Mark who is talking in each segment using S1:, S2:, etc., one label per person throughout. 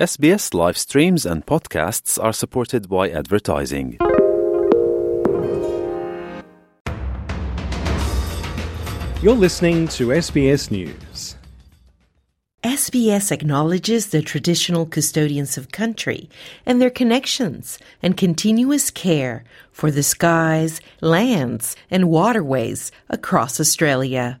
S1: SBS live streams and podcasts are supported by advertising.
S2: You're listening to SBS News.
S3: SBS acknowledges the traditional custodians of country and their connections and continuous care for the skies, lands, and waterways across Australia.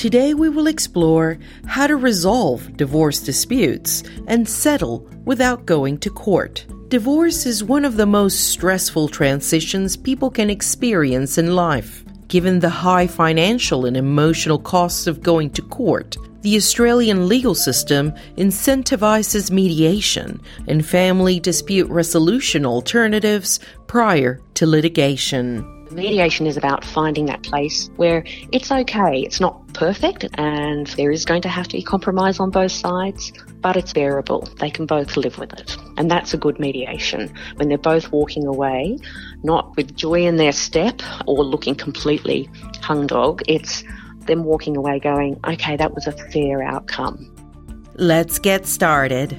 S3: Today we will explore how to resolve divorce disputes and settle without going to court. Divorce is one of the most stressful transitions people can experience in life. Given the high financial and emotional costs of going to court, the Australian legal system incentivizes mediation and family dispute resolution alternatives prior to litigation.
S4: Mediation is about finding that place where it's okay, it's not perfect, and there is going to have to be compromise on both sides, but it's bearable. They can both live with it. And that's a good mediation when they're both walking away, not with joy in their step or looking completely hung dog. It's them walking away going, okay, that was a fair outcome.
S3: Let's get started.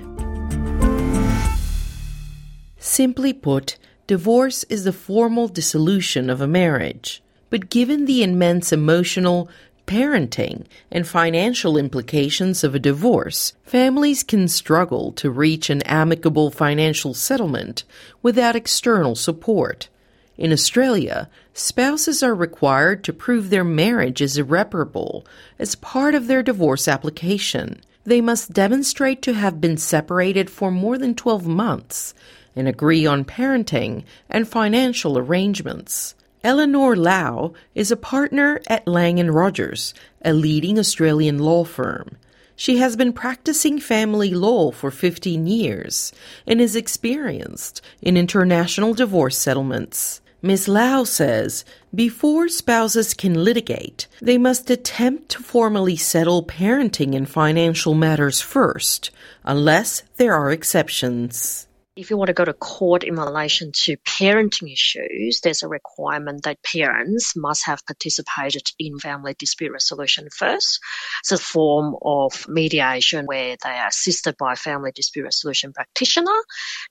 S3: Simply put, divorce is the formal dissolution of a marriage. But given the immense emotional, parenting, and financial implications of a divorce, families can struggle to reach an amicable financial settlement without external support. In Australia, spouses are required to prove their marriage is irreparable as part of their divorce application. They must demonstrate to have been separated for more than 12 months and agree on parenting and financial arrangements. Eleanor Lau is a partner at Lang & Rogers, a leading Australian law firm. She has been practicing family law for 15 years and is experienced in international divorce settlements. Ms. Lau says before spouses can litigate, they must attempt to formally settle parenting and financial matters first, unless there are exceptions.
S5: If you want to go to court in relation to parenting issues, there's a requirement that parents must have participated in family dispute resolution first. It's a form of mediation where they are assisted by a family dispute resolution practitioner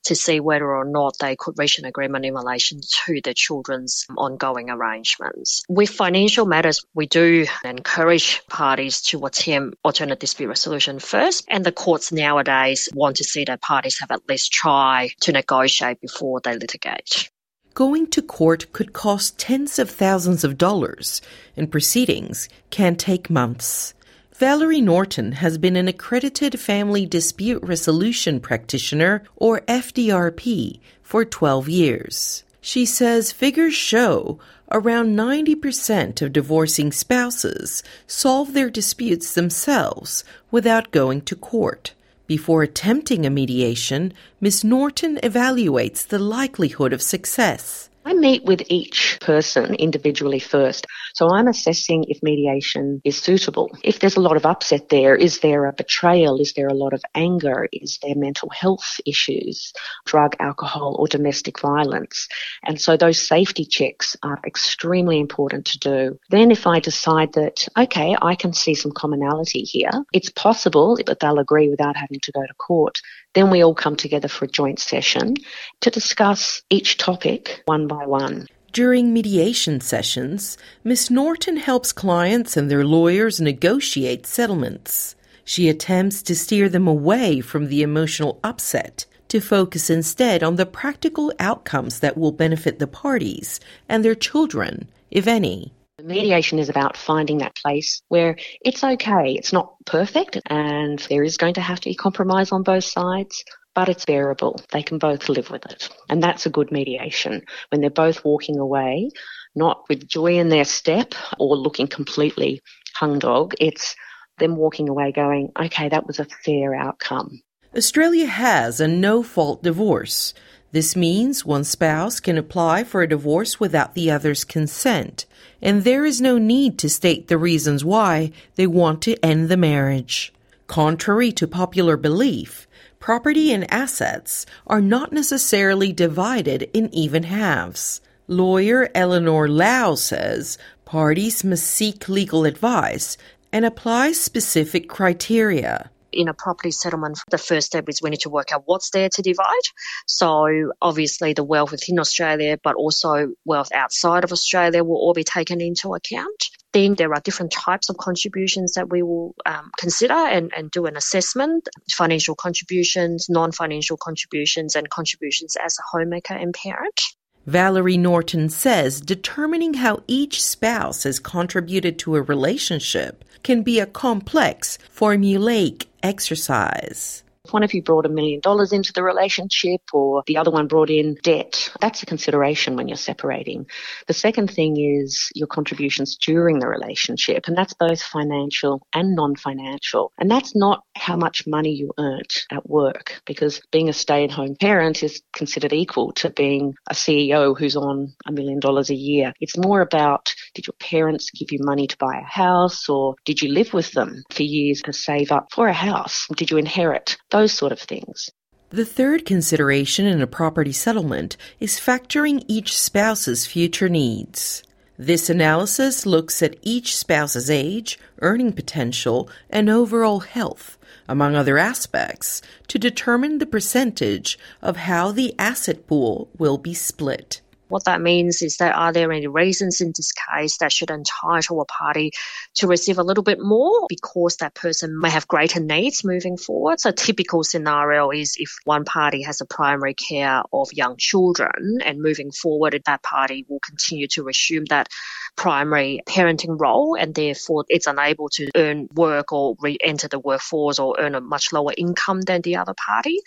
S5: to see whether or not they could reach an agreement in relation to the children's ongoing arrangements. With financial matters, we do encourage parties to attempt alternate dispute resolution first, and the courts nowadays want to see that parties have at least tried to negotiate before they litigate.
S3: Going to court could cost tens of thousands of dollars, and proceedings can take months. Valerie Norton has been an accredited family dispute resolution practitioner, or FDRP, for 12 years. She says figures show around 90% of divorcing spouses solve their disputes themselves without going to court. Before attempting a mediation, Ms. Norton evaluates the likelihood of success.
S4: I meet with each person individually first. So I'm assessing if mediation is suitable. If there's a lot of upset there, is there a betrayal? Is there a lot of anger? Is there mental health issues, drug, alcohol, or domestic violence? And so those safety checks are extremely important to do. Then if I decide that, okay, I can see some commonality here, it's possible that they'll agree without having to go to court. Then we all come together for a joint session to discuss each topic one by one.
S3: During mediation sessions, Ms. Norton helps clients and their lawyers negotiate settlements. She attempts to steer them away from the emotional upset to focus instead on the practical outcomes that will benefit the parties and their children, if any.
S4: Mediation is about finding that place where it's okay, it's not perfect, and there is going to have to be compromise on both sides, but it's bearable. They can both live with it. And that's a good mediation when they're both walking away, not with joy in their step or looking completely hung dog. It's them walking away going, okay, that was a fair outcome.
S3: Australia has a no fault divorce. This means one spouse can apply for a divorce without the other's consent, and there is no need to state the reasons why they want to end the marriage. Contrary to popular belief, property and assets are not necessarily divided in even halves. Lawyer Eleanor Lau says parties must seek legal advice and apply specific criteria
S5: in a property settlement, the first step is we need to work out what's there to divide. So obviously the wealth within Australia, but also wealth outside of Australia will all be taken into account. Then there are different types of contributions that we will um, consider and, and do an assessment financial contributions, non financial contributions, and contributions as a homemaker and parent.
S3: Valerie Norton says determining how each spouse has contributed to a relationship can be a complex, formulaic exercise
S4: one of you brought a million dollars into the relationship or the other one brought in debt, that's a consideration when you're separating. The second thing is your contributions during the relationship, and that's both financial and non-financial. And that's not how much money you earned at work, because being a stay-at-home parent is considered equal to being a CEO who's on a million dollars a year. It's more about did your parents give you money to buy a house or did you live with them for years to save up for a house? Did you inherit? those sort of things.
S3: The third consideration in a property settlement is factoring each spouse's future needs. This analysis looks at each spouse's age, earning potential, and overall health, among other aspects, to determine the percentage of how the asset pool will be split.
S5: What that means is that are there any reasons in this case that should entitle a party to receive a little bit more because that person may have greater needs moving forward? So, typical scenario is if one party has a primary care of young children and moving forward, that party will continue to assume that primary parenting role and therefore it's unable to earn work or re enter the workforce or earn a much lower income than the other party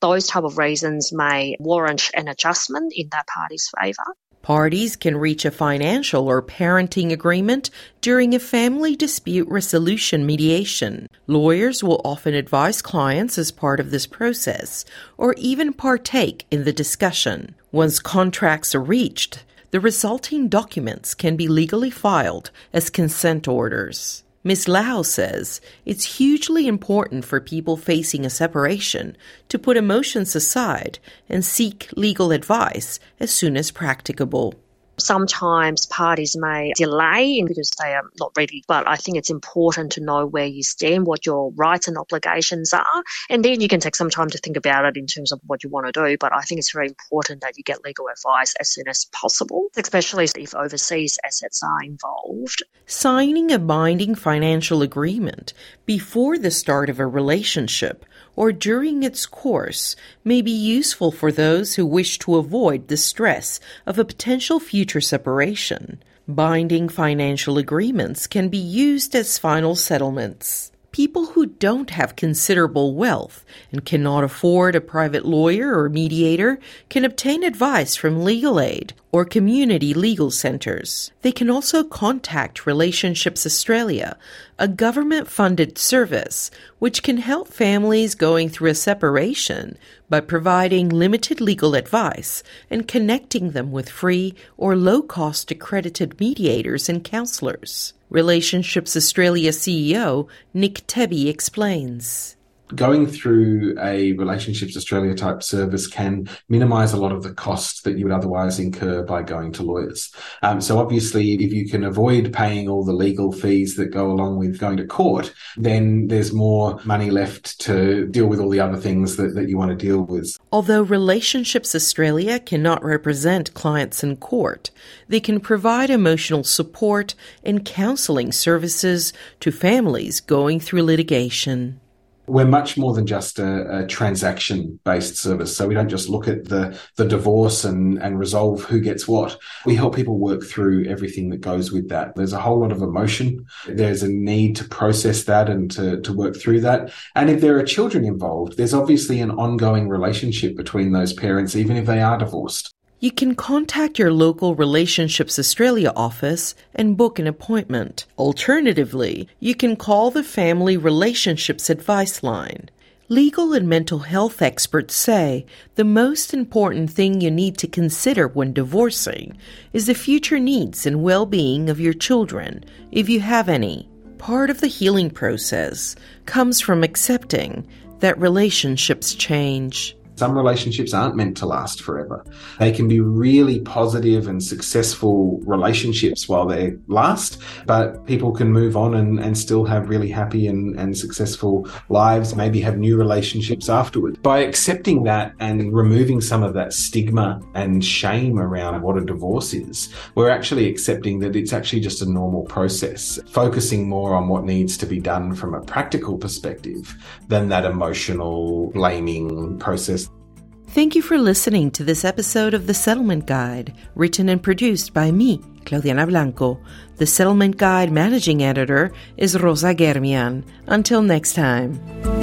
S5: those type of reasons may warrant an adjustment in that party's favour.
S3: Parties can reach a financial or parenting agreement during a family dispute resolution mediation. Lawyers will often advise clients as part of this process or even partake in the discussion. Once contracts are reached, the resulting documents can be legally filed as consent orders. Ms. Lau says it's hugely important for people facing a separation to put emotions aside and seek legal advice as soon as practicable.
S5: Sometimes parties may delay because they are not ready, but I think it's important to know where you stand, what your rights and obligations are, and then you can take some time to think about it in terms of what you want to do. But I think it's very important that you get legal advice as soon as possible, especially if overseas assets are involved.
S3: Signing a binding financial agreement before the start of a relationship or during its course may be useful for those who wish to avoid the stress of a potential future separation. Binding financial agreements can be used as final settlements. People who don't have considerable wealth and cannot afford a private lawyer or mediator can obtain advice from legal aid or community legal centres. They can also contact Relationships Australia, a government funded service which can help families going through a separation by providing limited legal advice and connecting them with free or low cost accredited mediators and counsellors. Relationships Australia CEO Nick Tebbey explains
S6: going through a relationships australia type service can minimize a lot of the costs that you would otherwise incur by going to lawyers. Um, so obviously if you can avoid paying all the legal fees that go along with going to court then there's more money left to deal with all the other things that, that you want to deal with.
S3: Although relationships australia cannot represent clients in court they can provide emotional support and counseling services to families going through litigation
S6: We're much more than just a, a transaction based service. So we don't just look at the, the divorce and, and resolve who gets what. We help people work through everything that goes with that. There's a whole lot of emotion. There's a need to process that and to, to work through that. And if there are children involved, there's obviously an ongoing relationship between those parents, even if they are divorced.
S3: You can contact your local Relationships Australia office and book an appointment. Alternatively, you can call the Family Relationships Advice Line. Legal and mental health experts say the most important thing you need to consider when divorcing is the future needs and well being of your children, if you have any. Part of the healing process comes from accepting that relationships change.
S6: Some relationships aren't meant to last forever. They can be really positive and successful relationships while they last, but people can move on and, and still have really happy and, and successful lives, maybe have new relationships afterwards. By accepting that and removing some of that stigma and shame around what a divorce is, we're actually accepting that it's actually just a normal process, focusing more on what needs to be done from a practical perspective than that emotional blaming process.
S3: Thank you for listening to this episode of The Settlement Guide, written and produced by me, Claudianna Blanco. The Settlement Guide managing editor is Rosa Germian. Until next time.